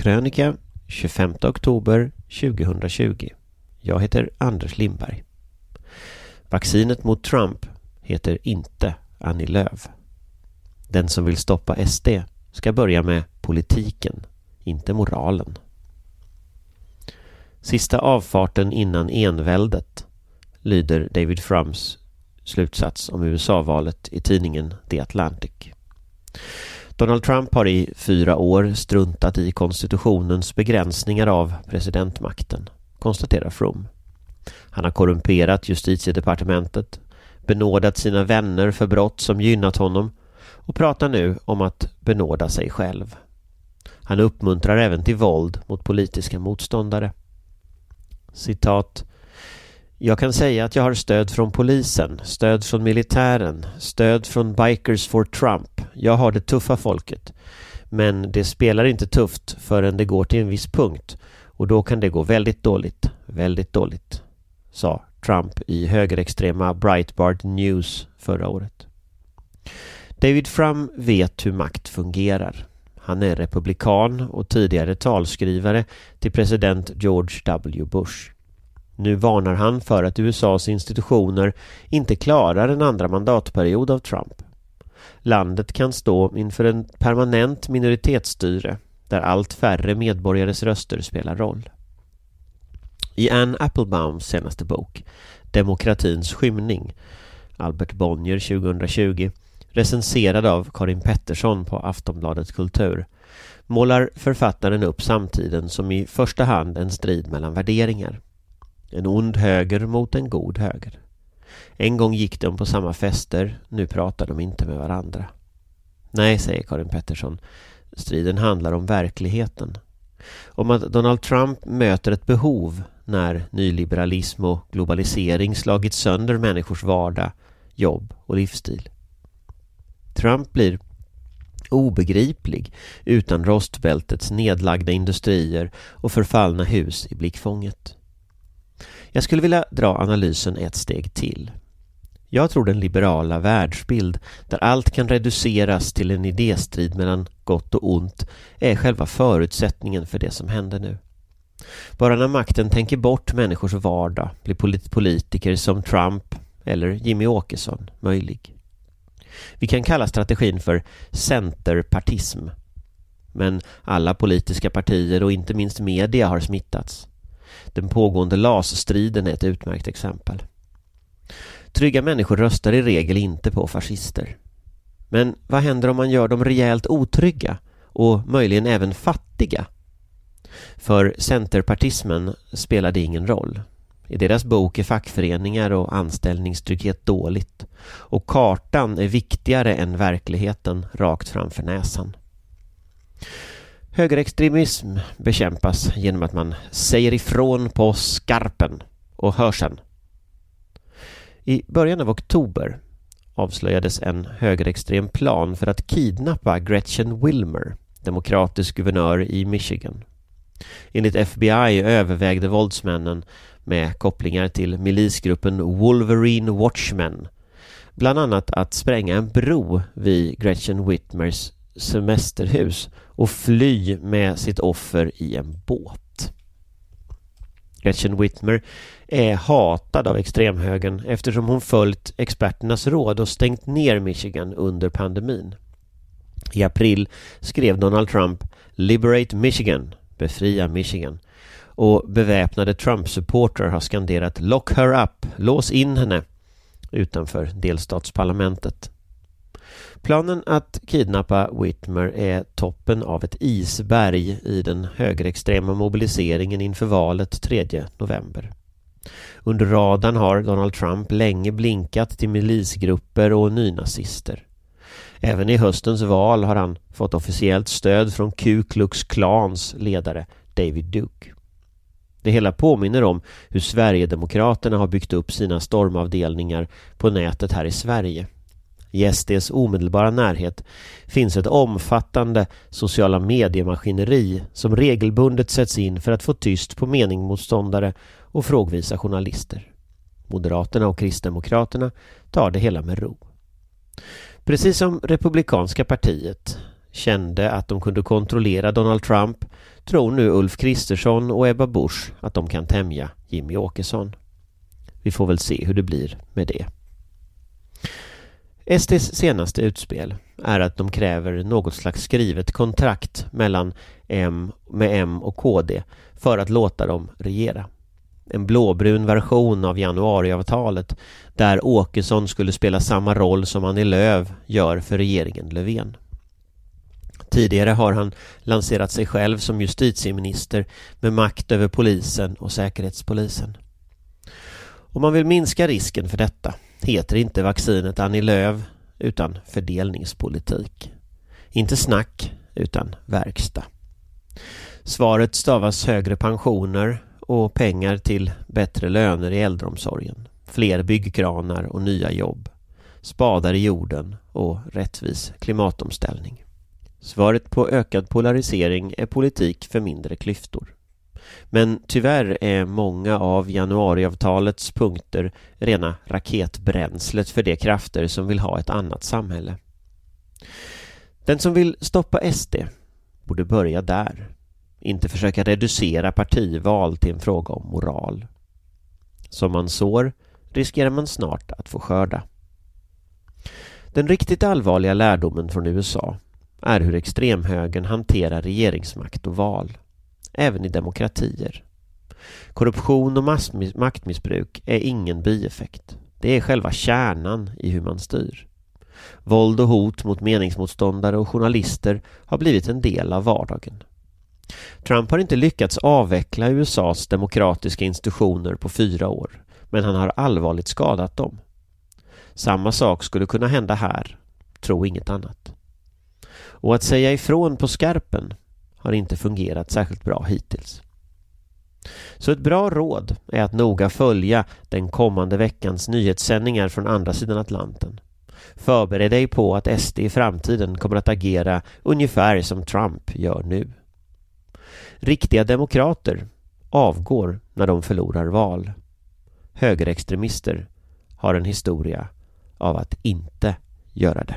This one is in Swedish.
Krönika 25 oktober 2020. Jag heter Anders Lindberg. Vaccinet mot Trump heter inte Annie Lööf. Den som vill stoppa SD ska börja med politiken, inte moralen. Sista avfarten innan enväldet lyder David Frums slutsats om USA-valet i tidningen The Atlantic. Donald Trump har i fyra år struntat i konstitutionens begränsningar av presidentmakten, konstaterar From. Han har korrumperat justitiedepartementet, benådat sina vänner för brott som gynnat honom och pratar nu om att benåda sig själv. Han uppmuntrar även till våld mot politiska motståndare. Citat jag kan säga att jag har stöd från polisen, stöd från militären, stöd från Bikers for Trump. Jag har det tuffa folket. Men det spelar inte tufft förrän det går till en viss punkt och då kan det gå väldigt dåligt, väldigt dåligt, sa Trump i högerextrema Breitbart News förra året. David Frum vet hur makt fungerar. Han är republikan och tidigare talskrivare till president George W. Bush. Nu varnar han för att USAs institutioner inte klarar en andra mandatperiod av Trump. Landet kan stå inför en permanent minoritetsstyre där allt färre medborgares röster spelar roll. I Anne Applebaums senaste bok Demokratins skymning Albert Bonnier 2020 recenserad av Karin Pettersson på Aftonbladet Kultur målar författaren upp samtiden som i första hand en strid mellan värderingar. En ond höger mot en god höger. En gång gick de på samma fester, nu pratar de inte med varandra. Nej, säger Karin Pettersson. Striden handlar om verkligheten. Om att Donald Trump möter ett behov när nyliberalism och globalisering slagit sönder människors vardag, jobb och livsstil. Trump blir obegriplig utan rostbältets nedlagda industrier och förfallna hus i blickfånget. Jag skulle vilja dra analysen ett steg till. Jag tror den liberala världsbild där allt kan reduceras till en idéstrid mellan gott och ont är själva förutsättningen för det som händer nu. Bara när makten tänker bort människors vardag blir politiker som Trump eller Jimmy Åkesson möjlig. Vi kan kalla strategin för centerpartism. Men alla politiska partier och inte minst media har smittats. Den pågående LAS-striden är ett utmärkt exempel. Trygga människor röstar i regel inte på fascister. Men vad händer om man gör dem rejält otrygga och möjligen även fattiga? För centerpartismen spelar det ingen roll. I deras bok är fackföreningar och anställningstrygghet dåligt och kartan är viktigare än verkligheten rakt framför näsan. Högerextremism bekämpas genom att man säger ifrån på skarpen och hör sen. I början av oktober avslöjades en högerextrem plan för att kidnappa Gretchen Wilmer, demokratisk guvernör i Michigan. Enligt FBI övervägde våldsmännen med kopplingar till milisgruppen Wolverine Watchmen bland annat att spränga en bro vid Gretchen Whitmers semesterhus och fly med sitt offer i en båt. Gretchen Whitmer är hatad av extremhögern eftersom hon följt experternas råd och stängt ner Michigan under pandemin. I april skrev Donald Trump “Liberate Michigan” Befria Michigan och beväpnade Trump-supportrar har skanderat “Lock her up”, lås in henne utanför delstatsparlamentet. Planen att kidnappa Whitmer är toppen av ett isberg i den högerextrema mobiliseringen inför valet 3 november. Under radarn har Donald Trump länge blinkat till milisgrupper och nynazister. Även i höstens val har han fått officiellt stöd från Ku Klux Klans ledare David Duke. Det hela påminner om hur Sverigedemokraterna har byggt upp sina stormavdelningar på nätet här i Sverige. I SDs omedelbara närhet finns ett omfattande sociala mediemaskineri som regelbundet sätts in för att få tyst på meningmotståndare och frågvisa journalister. Moderaterna och Kristdemokraterna tar det hela med ro. Precis som Republikanska partiet kände att de kunde kontrollera Donald Trump tror nu Ulf Kristersson och Ebba Busch att de kan tämja Jimmy Åkesson. Vi får väl se hur det blir med det. SDs senaste utspel är att de kräver något slags skrivet kontrakt mellan M med M och KD för att låta dem regera. En blåbrun version av januariavtalet där Åkesson skulle spela samma roll som Annie Lööf gör för regeringen Löfven. Tidigare har han lanserat sig själv som justitieminister med makt över polisen och säkerhetspolisen. Om man vill minska risken för detta heter inte vaccinet Annie Lööf utan fördelningspolitik. Inte snack utan verkstad. Svaret stavas högre pensioner och pengar till bättre löner i äldreomsorgen, fler byggkranar och nya jobb, spadar i jorden och rättvis klimatomställning. Svaret på ökad polarisering är politik för mindre klyftor. Men tyvärr är många av januariavtalets punkter rena raketbränslet för de krafter som vill ha ett annat samhälle. Den som vill stoppa SD borde börja där. Inte försöka reducera partival till en fråga om moral. Som man sår riskerar man snart att få skörda. Den riktigt allvarliga lärdomen från USA är hur extremhögern hanterar regeringsmakt och val även i demokratier. Korruption och maktmissbruk är ingen bieffekt. Det är själva kärnan i hur man styr. Våld och hot mot meningsmotståndare och journalister har blivit en del av vardagen. Trump har inte lyckats avveckla USAs demokratiska institutioner på fyra år, men han har allvarligt skadat dem. Samma sak skulle kunna hända här, tro inget annat. Och att säga ifrån på skarpen har inte fungerat särskilt bra hittills. Så ett bra råd är att noga följa den kommande veckans nyhetssändningar från andra sidan Atlanten. Förbered dig på att SD i framtiden kommer att agera ungefär som Trump gör nu. Riktiga demokrater avgår när de förlorar val. Högerextremister har en historia av att inte göra det.